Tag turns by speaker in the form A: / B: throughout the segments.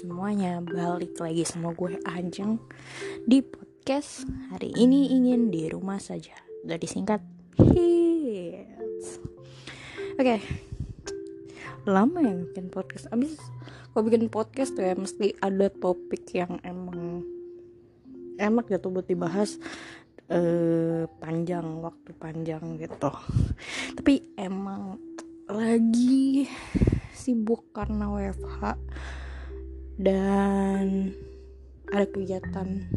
A: Semuanya, balik lagi sama gue Ajeng di podcast Hari ini ingin di rumah saja. Udah disingkat Hits. Oke. Lama ya bikin podcast. Abis kalau bikin podcast tuh ya mesti ada topik yang emang Enak gitu buat dibahas eh, Panjang, waktu panjang gitu. Tapi emang lagi sibuk karena WFH dan ada kegiatan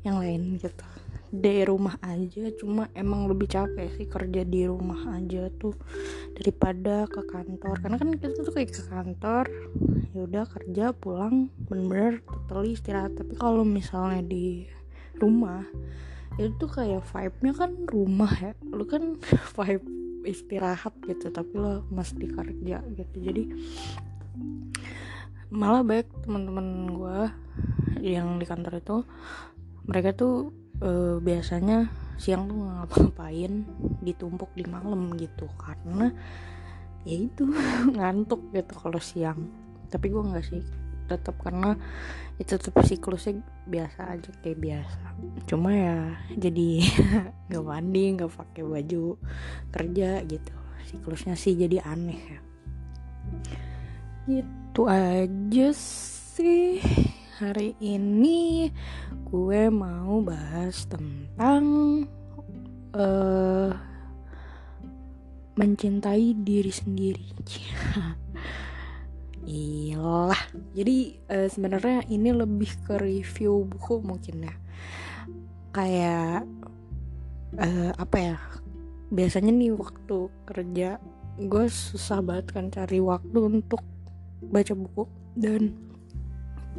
A: yang lain gitu. Di rumah aja cuma emang lebih capek sih kerja di rumah aja tuh daripada ke kantor. Karena kan kita tuh kayak ke kantor ya udah kerja pulang bener-bener totally istirahat. Tapi kalau misalnya di rumah itu tuh kayak vibe-nya kan rumah ya. Lu kan vibe istirahat gitu tapi lo mesti kerja gitu. Jadi malah baik teman-teman gue yang di kantor itu mereka tuh e, biasanya siang tuh ngapa-ngapain ditumpuk di malam gitu. Karena ya itu ngantuk gitu kalau siang. Tapi gue nggak sih tetap karena itu tetap siklusnya biasa aja kayak biasa. Cuma ya jadi nggak mandi nggak pakai baju kerja gitu. Siklusnya sih jadi aneh ya itu aja sih hari ini gue mau bahas tentang uh, mencintai diri sendiri Iyalah. Jadi uh, sebenarnya ini lebih ke review buku mungkin ya. Kayak uh, apa ya? Biasanya nih waktu kerja gue susah banget kan cari waktu untuk baca buku. Dan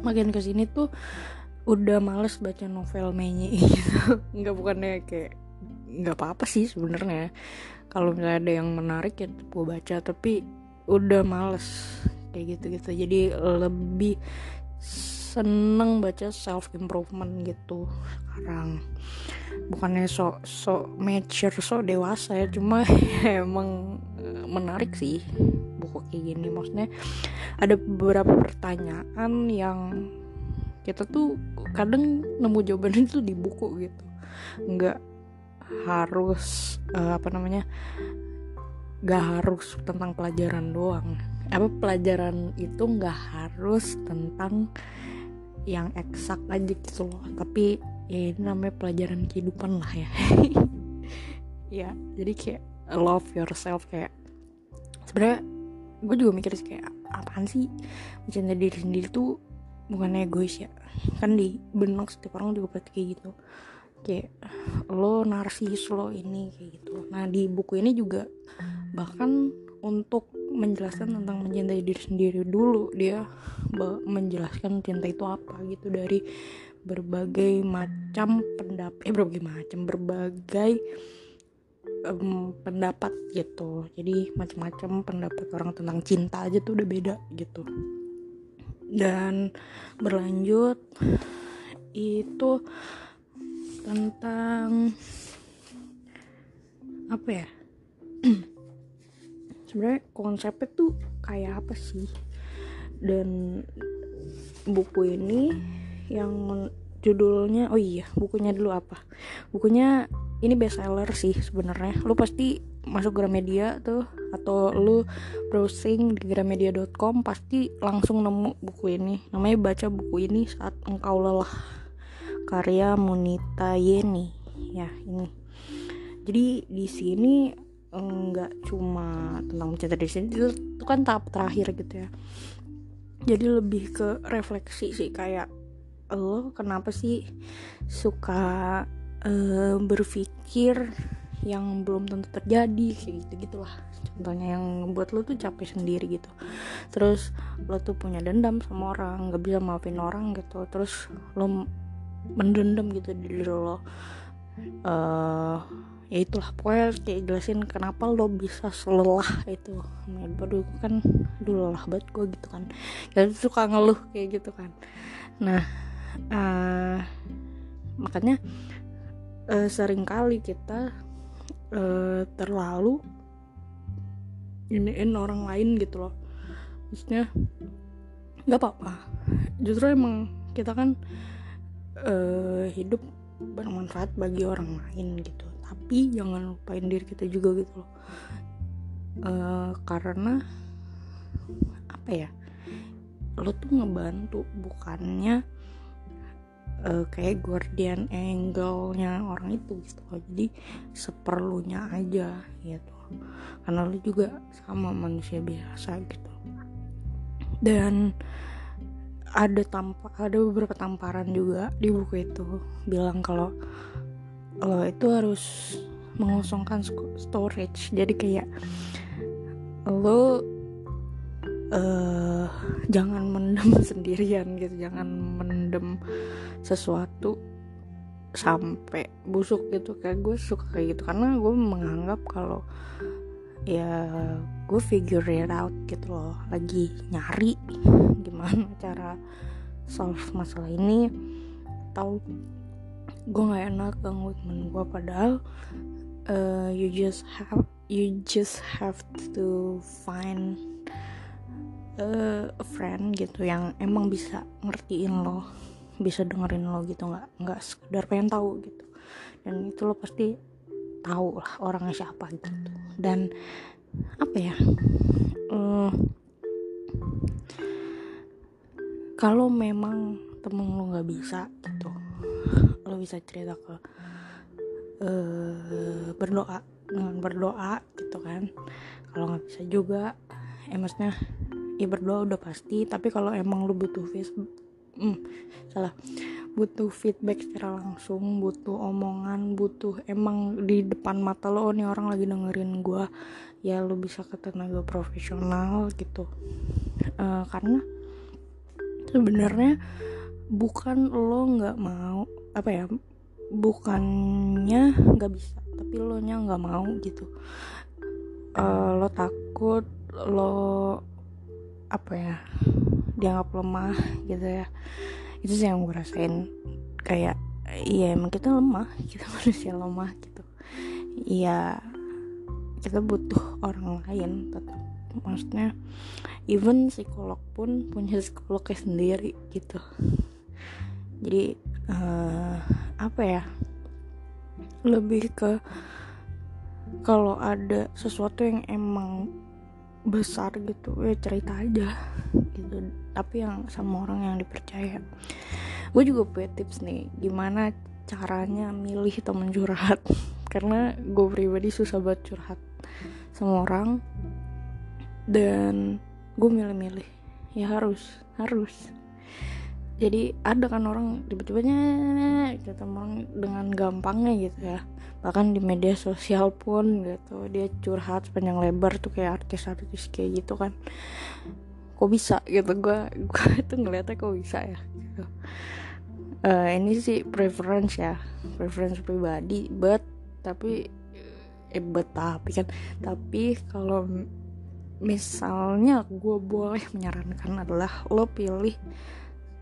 A: makin ke sini tuh udah males baca novel menye gitu nggak bukannya kayak nggak apa-apa sih sebenarnya. Kalau misalnya ada yang menarik ya gue baca tapi udah males kayak gitu gitu jadi lebih seneng baca self improvement gitu sekarang. Bukannya so so mature so dewasa ya cuma emang menarik sih buku kayak gini. Maksudnya ada beberapa pertanyaan yang kita tuh kadang nemu jawaban itu di buku gitu. Nggak harus uh, apa namanya nggak harus tentang pelajaran doang. Apa pelajaran itu nggak harus tentang yang eksak aja gitu loh. Tapi ya ini namanya pelajaran kehidupan lah ya. Ya jadi kayak love yourself kayak sebenarnya gue juga mikir sih kayak apaan sih? Mencintai diri sendiri tuh bukan egois ya. Kan di benak setiap orang juga pasti kayak gitu. Kayak lo narsis lo ini kayak gitu. Nah di buku ini juga bahkan untuk menjelaskan tentang mencintai diri sendiri dulu dia menjelaskan cinta itu apa gitu dari berbagai macam pendapat eh berbagai macam berbagai um, pendapat gitu. Jadi macam-macam pendapat orang tentang cinta aja tuh udah beda gitu. Dan berlanjut itu tentang apa ya? Sebenarnya konsepnya tuh kayak apa sih? Dan buku ini yang judulnya oh iya bukunya dulu apa? Bukunya ini bestseller sih sebenarnya. Lu pasti masuk Gramedia tuh atau lu browsing di gramedia.com pasti langsung nemu buku ini. Namanya baca buku ini saat engkau lelah karya Munita Yeni. Ya ini. Jadi di sini enggak cuma tentang diri sendiri itu, itu kan tahap terakhir gitu ya. Jadi lebih ke refleksi sih kayak lo kenapa sih suka uh, berpikir yang belum tentu terjadi kayak gitu gitulah contohnya yang buat lo tuh capek sendiri gitu. Terus lo tuh punya dendam sama orang nggak bisa maafin orang gitu. Terus lo mendendam gitu di diri lo. Uh, ya itulah. Pokoknya kayak jelasin kenapa lo bisa selelah itu. Baru kan dulu lelah banget gue gitu kan. Dan suka ngeluh kayak gitu kan. Nah uh, makanya uh, sering kali kita uh, terlalu iniin orang lain gitu loh. Maksudnya nggak apa-apa. Justru emang kita kan uh, hidup bermanfaat bagi orang lain gitu. Tapi jangan lupain diri kita juga gitu loh. Uh, karena apa ya lo tuh ngebantu bukannya uh, kayak guardian angle-nya orang itu gitu loh. Jadi seperlunya aja gitu. Karena lo juga sama manusia biasa gitu. Dan ada tampak ada beberapa tamparan juga di buku itu. Bilang kalau lo itu harus mengosongkan storage. Jadi kayak lo uh, jangan mendem sendirian gitu jangan mendem sesuatu sampai busuk gitu. Kayak gue suka kayak gitu karena gue menganggap kalau ya gue figure it out gitu loh. Lagi nyari gimana cara solve masalah ini atau gue nggak enak ganggu temen gue. Padahal uh, you just have you just have to find uh, friend gitu yang emang bisa ngertiin lo bisa dengerin lo gitu nggak nggak sekedar pengen tahu gitu. Dan itu lo pasti tahu lah orangnya siapa gitu. Dan apa ya uh, kalau memang temen lo nggak bisa gitu lo bisa cerita ke uh, berdoa dengan berdoa gitu kan. Kalau nggak bisa juga maksudnya ya berdoa udah pasti. Tapi kalau emang lo butuh Facebook hmm, salah. Butuh feedback secara langsung butuh omongan butuh emang di depan mata lo oh, nih orang lagi dengerin gue ya lo bisa ke tenaga profesional gitu. Uh, karena sebenarnya bukan lo nggak mau apa ya bukannya nggak bisa tapi lo nya nggak mau gitu. Uh, lo takut lo apa ya dianggap lemah gitu ya. Itu sih yang gue rasain. Kayak iya emang kita lemah kita manusia lemah gitu. Iya kita butuh orang lain tetap maksudnya even psikolog pun punya psikolognya sendiri gitu. Jadi uh, apa ya lebih ke kalau ada sesuatu yang emang besar gitu. Ya cerita aja gitu. Tapi yang sama orang yang dipercaya. Gue juga punya tips nih gimana caranya milih temen curhat. Karena gue pribadi susah banget curhat sama orang. Dan gue milih-milih. Ya harus harus. Jadi ada kan orang tiba-tibanya ketemu orang dengan gampangnya gitu ya bahkan di media sosial pun gitu dia curhat sepanjang lebar tuh kayak artis-artis kayak gitu kan kok bisa gitu gue gue itu ngeliatnya kok bisa ya gitu. uh, ini sih preference ya preference pribadi but tapi eh but tapi kan tapi kalau misalnya gue boleh menyarankan adalah lo pilih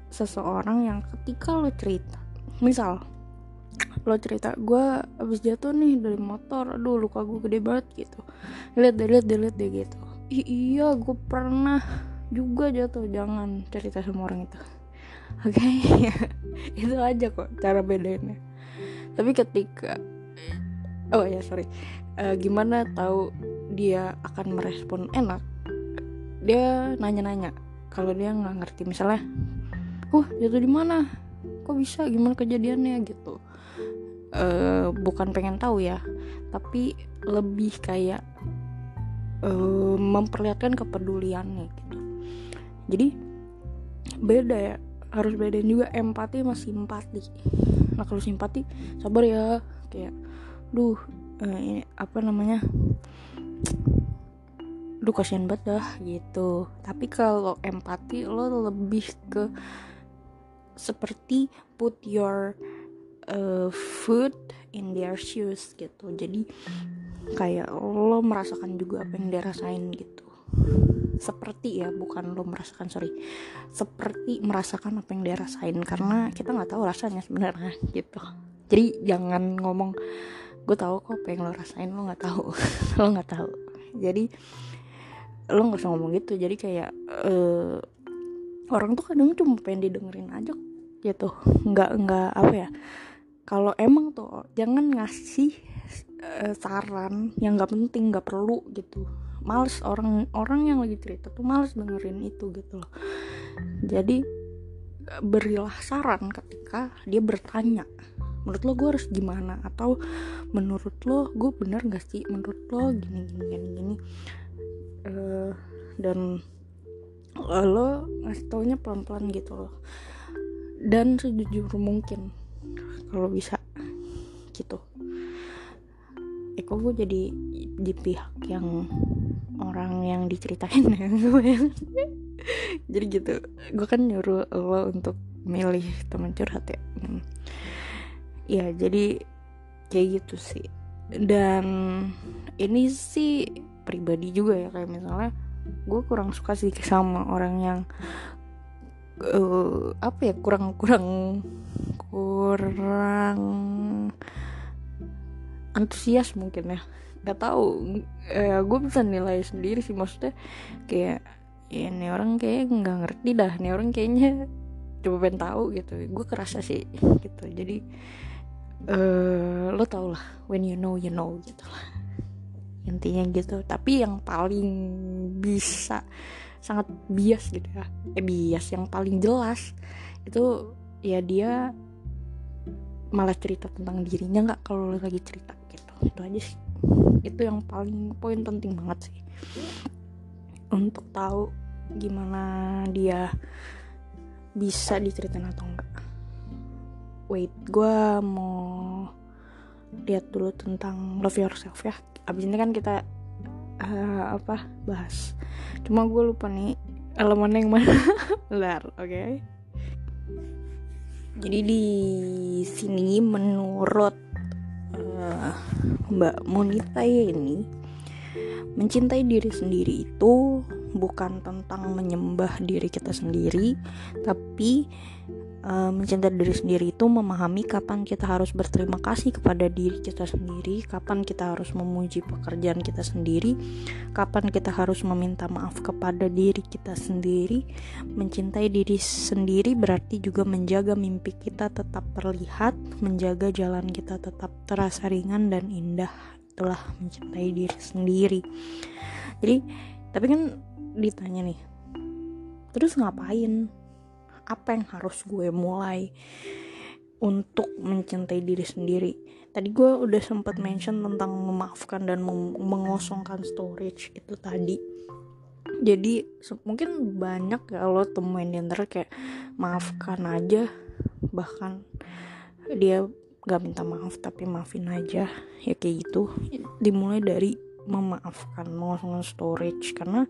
A: seseorang yang ketika lo cerita misal lo cerita gue abis jatuh nih dari motor aduh luka gue gede banget gitu. Lihat deh lihat deh lihat deh gitu. I iya gue pernah juga jatuh. Jangan cerita sama orang itu. Oke? Okay? itu aja kok cara bedainnya. Tapi ketika oh ya sorry. Uh, gimana tahu dia akan merespon enak? Dia nanya-nanya. Kalau dia nggak ngerti misalnya uh jatuh di mana? Kok bisa? Gimana kejadiannya? Gitu uh, bukan pengen tahu ya tapi lebih kayak uh, memperlihatkan kepeduliannya gitu. Jadi beda ya harus bedain juga empati sama simpati. Nah kalau simpati sabar ya kayak duh uh, ini apa namanya duh kasihan banget dah gitu. Tapi kalau empati lo lebih ke seperti put your uh, food in their shoes gitu. Jadi kayak lo merasakan juga apa yang dia rasain gitu. Seperti ya bukan lo merasakan sorry. Seperti merasakan apa yang dia rasain. Karena kita nggak tahu rasanya sebenarnya gitu. Jadi jangan ngomong gue tahu kok apa yang lo rasain. Lo nggak tahu. Lo nggak tahu. Jadi lo nggak usah ngomong gitu. Jadi kayak uh, orang tuh kadang cuma pengen didengerin aja gitu. Nggak nggak apa ya kalau emang tuh jangan ngasih uh, saran yang nggak penting nggak perlu gitu. Males orang orang yang lagi cerita tuh males dengerin itu gitu loh. Jadi berilah saran ketika dia bertanya menurut lo gue harus gimana? Atau menurut lo gue bener gak sih? Menurut lo gini gini gini gini. Uh, dan lo ngasih taunya pelan pelan gitu loh dan sejujur mungkin kalau bisa gitu. Kok gue jadi di pihak yang orang yang diceritain ya jadi gitu gue kan nyuruh lo untuk milih teman curhat ya. Hmm. ya jadi kayak gitu sih. Dan ini sih pribadi juga ya kayak misalnya gue kurang suka sih sama orang yang uh, apa ya kurang kurang kurang antusias mungkin ya. Nggak tahu. Eh, gue bisa nilai sendiri sih maksudnya kayak ya ini orang kayak nggak ngerti dah ini orang kayaknya coba pengen tahu gitu. Gue kerasa sih gitu. Jadi uh, lo tau lah when you know you know gitu lah. Intinya gitu. Tapi yang paling bisa sangat bias gitu ya. Eh bias yang paling jelas itu ya dia malah cerita tentang dirinya nggak kalau lagi cerita gitu. Itu aja sih. Itu yang paling poin penting banget sih. Untuk tahu gimana dia bisa diceritain atau enggak wait gue mau lihat dulu tentang love yourself ya. Abis ini kan kita uh, apa bahas cuma gue lupa nih elemen yang mana lar oke okay? jadi di sini menurut uh, Mbak Monita ini mencintai diri sendiri itu bukan tentang menyembah diri kita sendiri tapi uh, mencintai diri sendiri itu memahami kapan kita harus berterima kasih kepada diri kita sendiri, kapan kita harus memuji pekerjaan kita sendiri, kapan kita harus meminta maaf kepada diri kita sendiri. Mencintai diri sendiri berarti juga menjaga mimpi kita tetap terlihat, menjaga jalan kita tetap terasa ringan dan indah. Itulah mencintai diri sendiri. Jadi, tapi kan ditanya nih, terus ngapain? Apa yang harus gue mulai untuk mencintai diri sendiri. Tadi gue udah sempat mention tentang memaafkan dan mengosongkan storage itu tadi. Jadi mungkin banyak ya lo temuin di antara kayak maafkan aja bahkan dia gak minta maaf tapi maafin aja. Ya kayak gitu. Dimulai dari memaafkan mengosongkan storage. Karena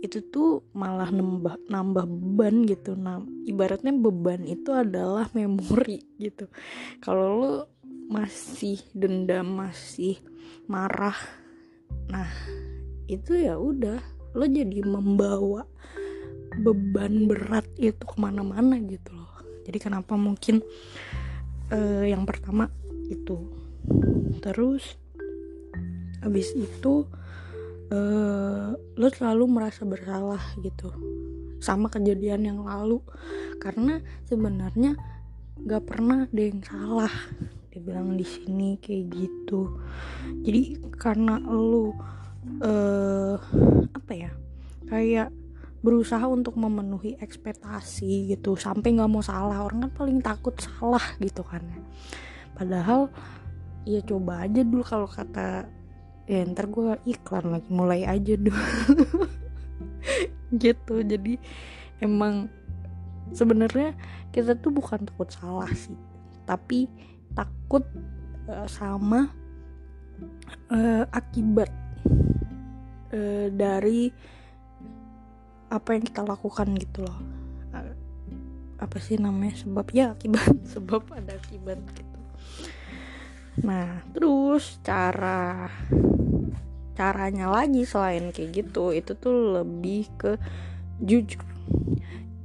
A: itu tuh malah nambah nambah beban gitu. Nah ibaratnya beban itu adalah memori gitu. Kalau lo masih dendam masih marah nah itu ya udah lo jadi membawa beban berat itu ke mana-mana gitu loh. Jadi kenapa mungkin uh, yang pertama itu. Terus habis itu uh, lo selalu merasa bersalah gitu sama kejadian yang lalu. Karena sebenarnya gak pernah ada yang salah. Dibilang di sini kayak gitu. Jadi karena lo uh, apa ya kayak berusaha untuk memenuhi ekspektasi gitu sampai nggak mau salah orang kan paling takut salah gitu kan. Padahal ya coba aja dulu kalau kata ya ntar gue iklan lagi mulai aja dulu. Gitu jadi emang sebenarnya kita tuh bukan takut salah sih tapi takut uh, sama uh, akibat uh, dari apa yang kita lakukan gitu loh. Apa sih namanya sebab? Ya akibat sebab ada akibat gitu nah terus cara caranya lagi selain kayak gitu itu tuh lebih ke jujur.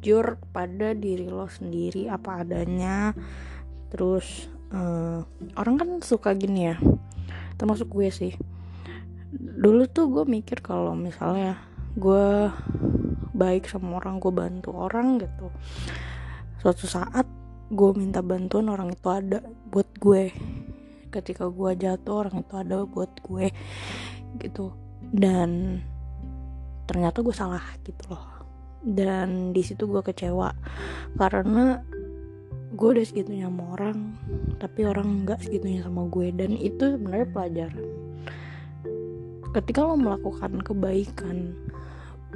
A: Jujur pada diri lo sendiri apa adanya. Terus uh, orang kan suka gini ya termasuk gue sih. Dulu tuh gue mikir kalau misalnya gue baik sama orang gue bantu orang gitu suatu saat gue minta bantuan orang itu ada buat gue ketika gue jatuh orang itu ada buat gue gitu. Dan ternyata gue salah gitu loh. Dan di situ gue kecewa karena gue udah segitunya sama orang tapi orang nggak segitunya sama gue. Dan itu sebenarnya pelajaran. Ketika lo melakukan kebaikan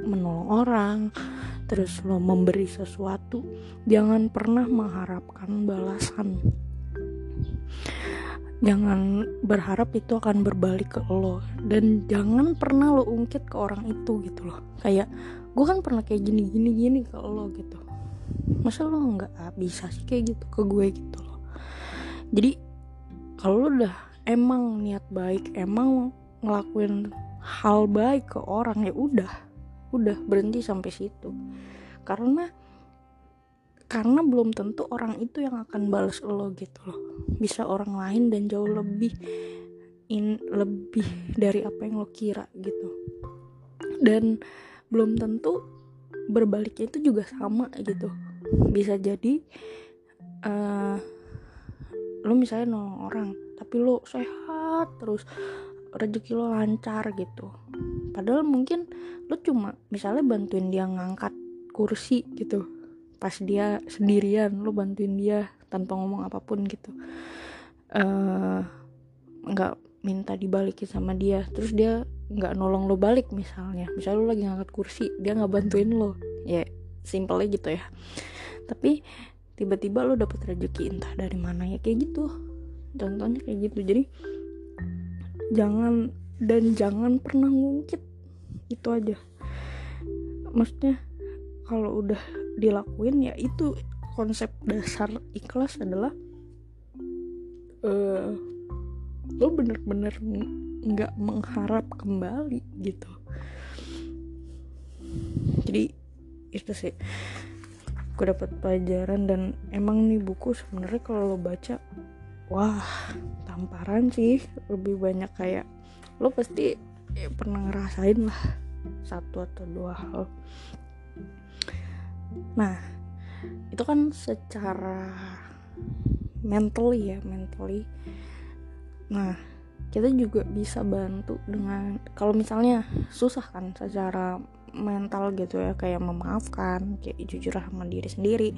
A: menolong orang terus lo memberi sesuatu jangan pernah mengharapkan balasan jangan berharap itu akan berbalik ke lo dan jangan pernah lo ungkit ke orang itu gitu loh. Kayak gue kan pernah kayak gini gini gini ke lo gitu. Masa lo nggak bisa sih kayak gitu ke gue gitu loh. Jadi kalau lo udah emang niat baik emang ngelakuin hal baik ke orang ya udah udah berhenti sampai situ. Karena karena belum tentu orang itu yang akan balas lo gitu loh. Bisa orang lain dan jauh lebih in lebih dari apa yang lo kira gitu. Dan belum tentu berbaliknya itu juga sama gitu. Bisa jadi uh, lo misalnya nolong orang tapi lo sehat terus rezeki lo lancar gitu. Padahal mungkin lo cuma misalnya bantuin dia ngangkat kursi gitu pas dia sendirian lo bantuin dia tanpa ngomong apa pun gitu. Eh, nggak uh, minta dibalikin sama dia. Terus dia nggak nolong lo balik misalnya. Misalnya lo lagi ngangkat kursi dia nggak bantuin lo ya simple gitu ya. Tapi tiba-tiba lo dapet rezeki entah dari mana ya kayak gitu. Contohnya kayak gitu. Jadi jangan dan jangan pernah ngungkit. Itu aja. Maksudnya kalau udah dilakuin ya itu konsep dasar ikhlas adalah uh, lo bener-bener nggak mengharap kembali gitu. Jadi itu sih. Gue dapat pelajaran dan emang nih buku sebenarnya kalau lo baca wah tamparan sih. Lebih banyak kayak lo pasti ya, pernah ngerasain lah satu atau dua hal nah itu kan secara mentally ya mentally. Nah kita juga bisa bantu dengan kalau misalnya susah kan secara mental gitu ya kayak memaafkan kayak jujur sama diri sendiri.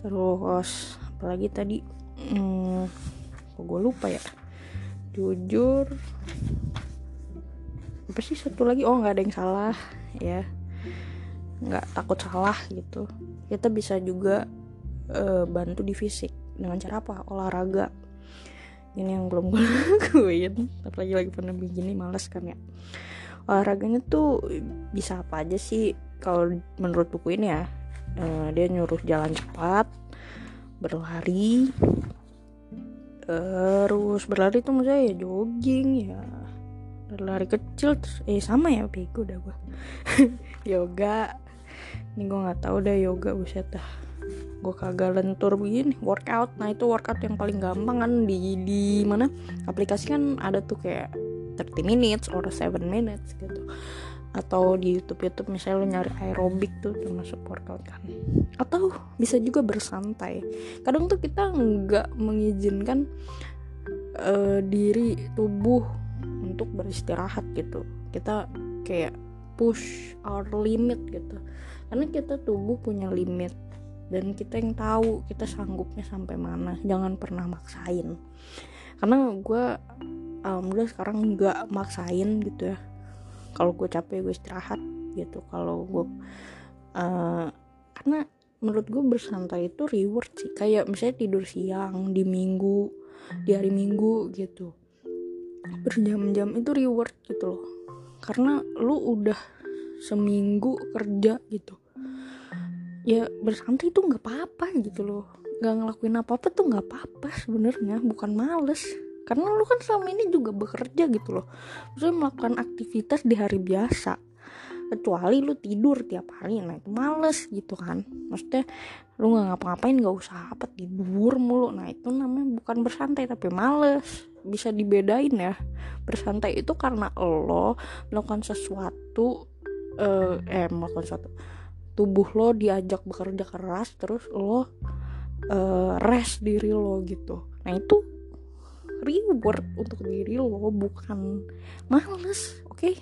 A: Terus apalagi tadi hmm, kok gue lupa ya? Jujur apa sih satu lagi? Oh nggak ada yang salah ya nggak takut salah gitu. Kita bisa juga uh, bantu di fisik. Dengan cara apa? Olahraga. Ini yang belum gue lakuin. Apalagi lagi pandemi gini males kan ya. Olahraganya tuh bisa apa aja sih? Kalau menurut buku ini ya uh, dia nyuruh jalan cepat berlari terus berlari tuh maksudnya ya jogging ya. Berlari kecil terus eh sama ya bego dah gue yoga ini gue nggak tahu deh yoga buset dah. Gue kagak lentur begini. Workout nah itu workout yang paling gampang kan di di mana? Aplikasi kan ada tuh kayak 30 minutes or 7 minutes gitu. Atau di YouTube YouTube misalnya lo nyari aerobik tuh termasuk workout kan. Atau bisa juga bersantai. Kadang tuh kita nggak mengizinkan uh, diri tubuh untuk beristirahat gitu. Kita kayak push our limit gitu karena kita tubuh punya limit dan kita yang tahu kita sanggupnya sampai mana. Jangan pernah maksain. Karena gue alhamdulillah sekarang nggak maksain gitu ya. Kalau gue capek gue istirahat gitu. Kalau gue uh, karena menurut gue bersantai itu reward sih. Kayak misalnya tidur siang di minggu di hari minggu gitu. Berjam-jam itu reward gitu loh. Karena lu udah seminggu kerja gitu ya bersantai itu nggak apa-apa gitu loh. Nggak ngelakuin apa-apa tuh nggak apa-apa sebenarnya bukan males. Karena lu kan selama ini juga bekerja gitu loh. Maksudnya melakukan aktivitas di hari biasa. Kecuali lu tidur tiap hari nah itu males gitu kan. Maksudnya lu nggak ngapa-ngapain nggak usah apa tidur mulu. Nah itu namanya bukan bersantai tapi males. Bisa dibedain ya. Bersantai itu karena lo melakukan sesuatu eh, eh melakukan sesuatu tubuh lo diajak bekerja keras terus lo uh, rest diri lo gitu nah itu reward untuk diri lo bukan males oke okay?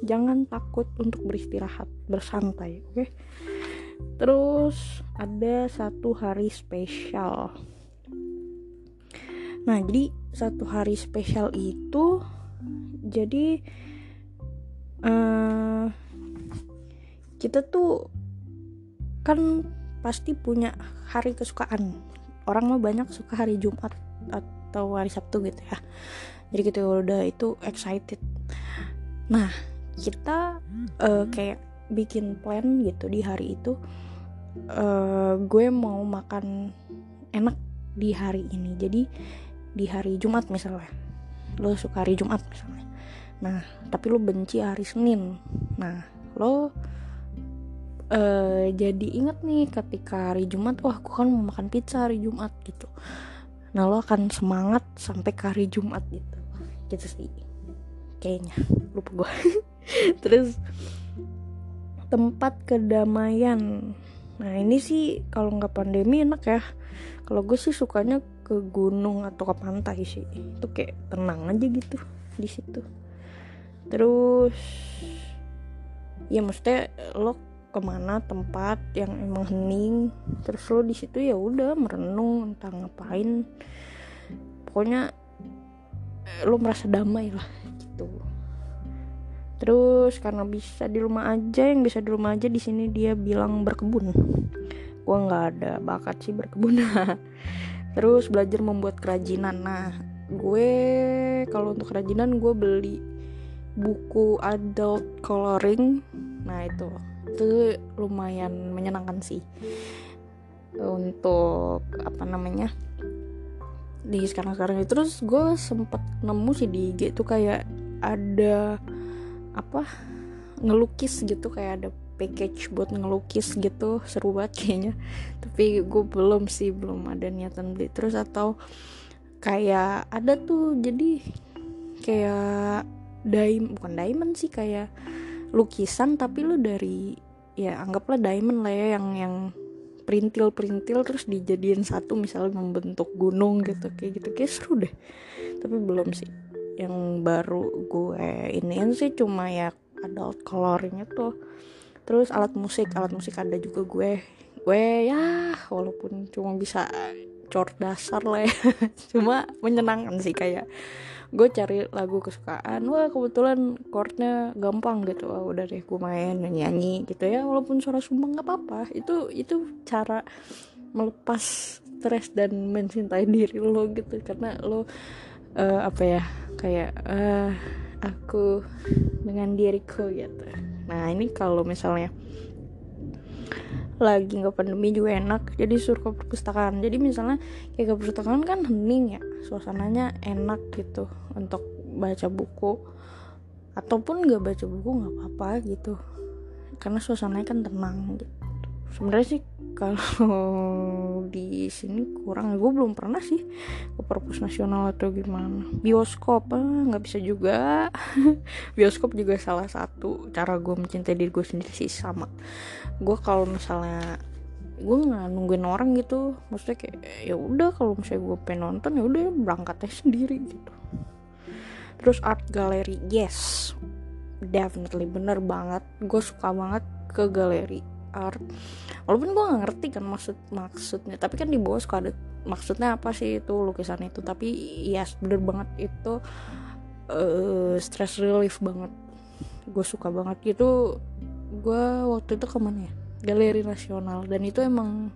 A: jangan takut untuk beristirahat bersantai oke okay? terus ada satu hari spesial nah jadi satu hari spesial itu jadi uh, kita tuh kan pasti punya hari kesukaan. Orang mah banyak suka hari Jumat atau hari Sabtu gitu ya. Jadi kita udah itu excited. Nah kita uh, kayak bikin plan gitu di hari itu uh, gue mau makan enak di hari ini. Jadi di hari Jumat misalnya. Lo suka hari Jumat misalnya. Nah tapi lo benci hari Senin. Nah lo uh, jadi inget nih ketika hari Jumat wah aku kan mau makan pizza hari Jumat gitu. Nah lo akan semangat sampai ke hari Jumat gitu. Gitu sih. Kayaknya. Lupa gue terus tempat kedamaian. Nah ini sih kalau nggak pandemi enak ya. Kalau gue sih sukanya ke gunung atau ke pantai sih. Itu kayak tenang aja gitu di situ. Terus ya maksudnya lo ke mana tempat yang emang hening terus lo di situ ya udah merenung entah ngapain. Pokoknya lo merasa damai lah gitu. Terus karena bisa di rumah aja yang bisa di rumah aja di sini dia bilang berkebun. Gue nggak ada bakat sih berkebun. Terus belajar membuat kerajinan. Nah gue kalau untuk kerajinan gue beli buku adult coloring. Nah itu itu lumayan menyenangkan sih. Untuk apa namanya di sekarang sekarang itu terus gue sempet nemu sih di IG tuh kayak ada apa ngelukis gitu. Kayak ada package buat ngelukis gitu. Seru banget kayaknya. Tapi gue belum sih belum ada niatan beli. Terus atau kayak ada tuh jadi kayak daim bukan diamond sih kayak lukisan tapi lu dari ya anggaplah diamond lah ya yang yang perintil perintil terus dijadiin satu misalnya membentuk gunung gitu kayak gitu kayak seru deh. Tapi belum sih. Yang baru gue iniin sih cuma ya adult coloring itu terus alat musik alat musik ada juga gue. Gue ya walaupun cuma bisa cor dasar lah ya. Cuma menyenangkan sih kayak gue cari lagu kesukaan. Wah kebetulan chordnya gampang gitu. Wah udah deh gue main nyanyi gitu ya. Walaupun suara sumbang nggak apa-apa. Itu itu cara melepas stres dan mencintai diri lo gitu. Karena lo uh, apa ya kayak uh, aku dengan diriku gitu. Nah ini kalau misalnya lagi nggak pandemi juga enak jadi suruh ke perpustakaan. Jadi misalnya kayak ke perpustakaan kan hening ya suasananya enak gitu untuk baca buku. Ataupun nggak baca buku nggak apa-apa gitu karena suasananya kan tenang gitu. Sebenarnya sih kalau di sini kurang. Gue belum pernah sih ke perpus nasional atau gimana. Bioskop ah nggak bisa juga. Bioskop juga salah satu cara gue mencintai diri gue sendiri sih sama. Gue kalau misalnya gue nggak nungguin orang gitu. Maksudnya kayak ya udah kalau misalnya gue pengen nonton ya udah berangkat aja sendiri gitu. Terus art gallery yes. Definitely bener banget. Gue suka banget ke galeri art. Walaupun gue nggak ngerti kan maksud maksudnya. Tapi kan di bawah suka ada maksudnya apa sih itu lukisan itu? Tapi yes bener banget itu uh, stress relief banget. Gue suka banget. Gitu gue waktu itu ke mana ya? Galeri nasional. Dan itu emang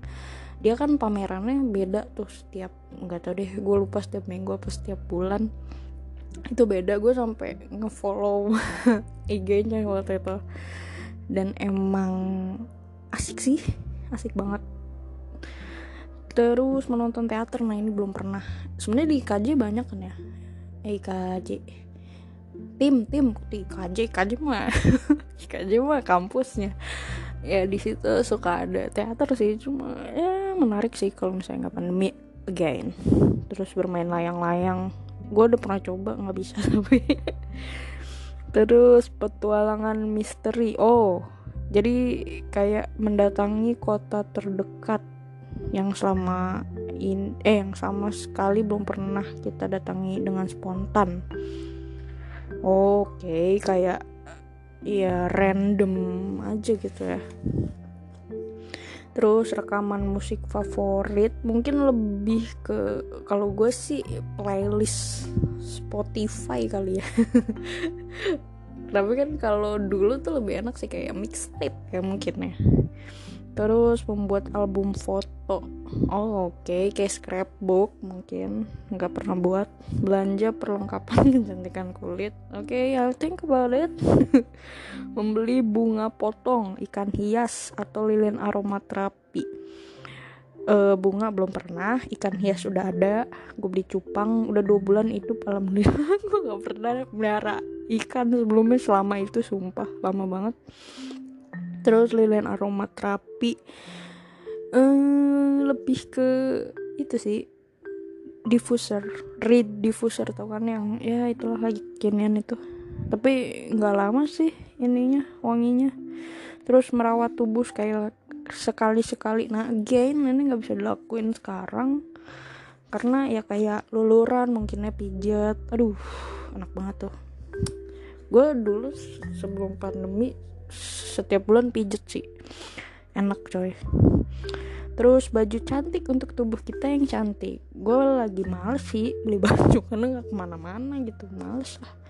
A: dia kan pamerannya beda tuh setiap nggak tau deh gue lupa setiap minggu apa setiap bulan. Itu beda. Gue sampai ngefollow IG-nya waktu itu. Dan emang asik sih asik banget. Terus menonton teater nah ini belum pernah. Sebenarnya di IKJ banyak kan ya? Eh, IKJ tim tim di IKJ IKJ mah. IKJ mah kampusnya. Ya di situ suka ada teater sih cuma ya menarik sih kalau misalnya nggak pandemi again. Terus bermain layang-layang. Gue udah pernah coba nggak bisa tapi. Terus petualangan misteri. Oh jadi kayak mendatangi kota terdekat yang selama in eh yang sama sekali belum pernah kita datangi dengan spontan. Oke okay, kayak ya random aja gitu ya. Terus rekaman musik favorit mungkin lebih ke kalau gue sih playlist Spotify kali ya tapi kan kalau dulu tuh lebih enak sih kayak mixtape ya mungkin ya. Terus membuat album foto. Oh oke. Okay. kayak scrapbook mungkin. Nggak pernah buat. Belanja perlengkapan kecantikan kulit. Oke okay, I'll think about it. Membeli bunga potong ikan hias atau lilin aromaterapi uh, bunga belum pernah ikan hias udah ada gue beli cupang udah dua bulan itu alhamdulillah. Gue nggak pernah melihara ikan sebelumnya selama itu sumpah lama banget. Terus lilin aromaterapi um, lebih ke itu sih diffuser reed diffuser tau kan yang ya itulah lagi kinian itu. Tapi nggak lama sih ininya wanginya terus merawat tubuh sekali sekali nah again ini nggak bisa dilakuin sekarang. Karena ya kayak luluran mungkinnya pijat aduh enak banget tuh. Gue dulu sebelum pandemi setiap bulan pijet sih. Enak coy. Terus baju cantik untuk tubuh kita yang cantik. Gue lagi males sih beli baju karena nggak ke mana-mana gitu males lah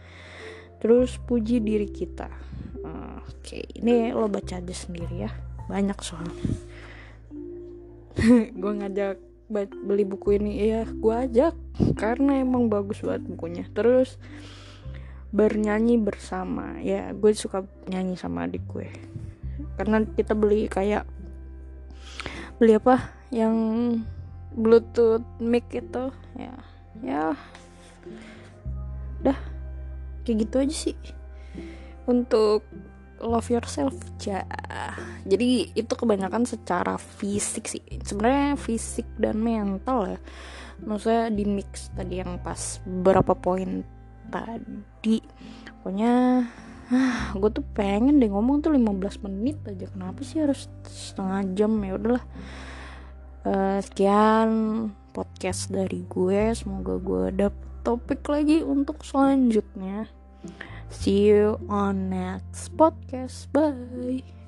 A: terus puji diri kita. Oke ini lo baca aja sendiri ya. Banyak soalnya. Gue ngajak beli buku ini. Ya gue ajak. Karena emang bagus banget bukunya. Terus bernyanyi bersama. Ya gue suka nyanyi sama adik gue. Karena kita beli kayak beli apa? Yang bluetooth mic itu. Ya ya. Dah kayak gitu aja sih. Untuk love yourself ja. Jadi itu kebanyakan secara fisik sih. Sebenarnya fisik dan mental ya. Maksudnya di mix tadi yang pas berapa poin tadi. Pokoknya ah, gue tuh pengen deh ngomong tuh 15 menit aja. Kenapa sih harus setengah jam? Ya udahlah. Uh, sekian podcast dari gue. Semoga gue dapet topik lagi untuk selanjutnya. See you on next podcast. Bye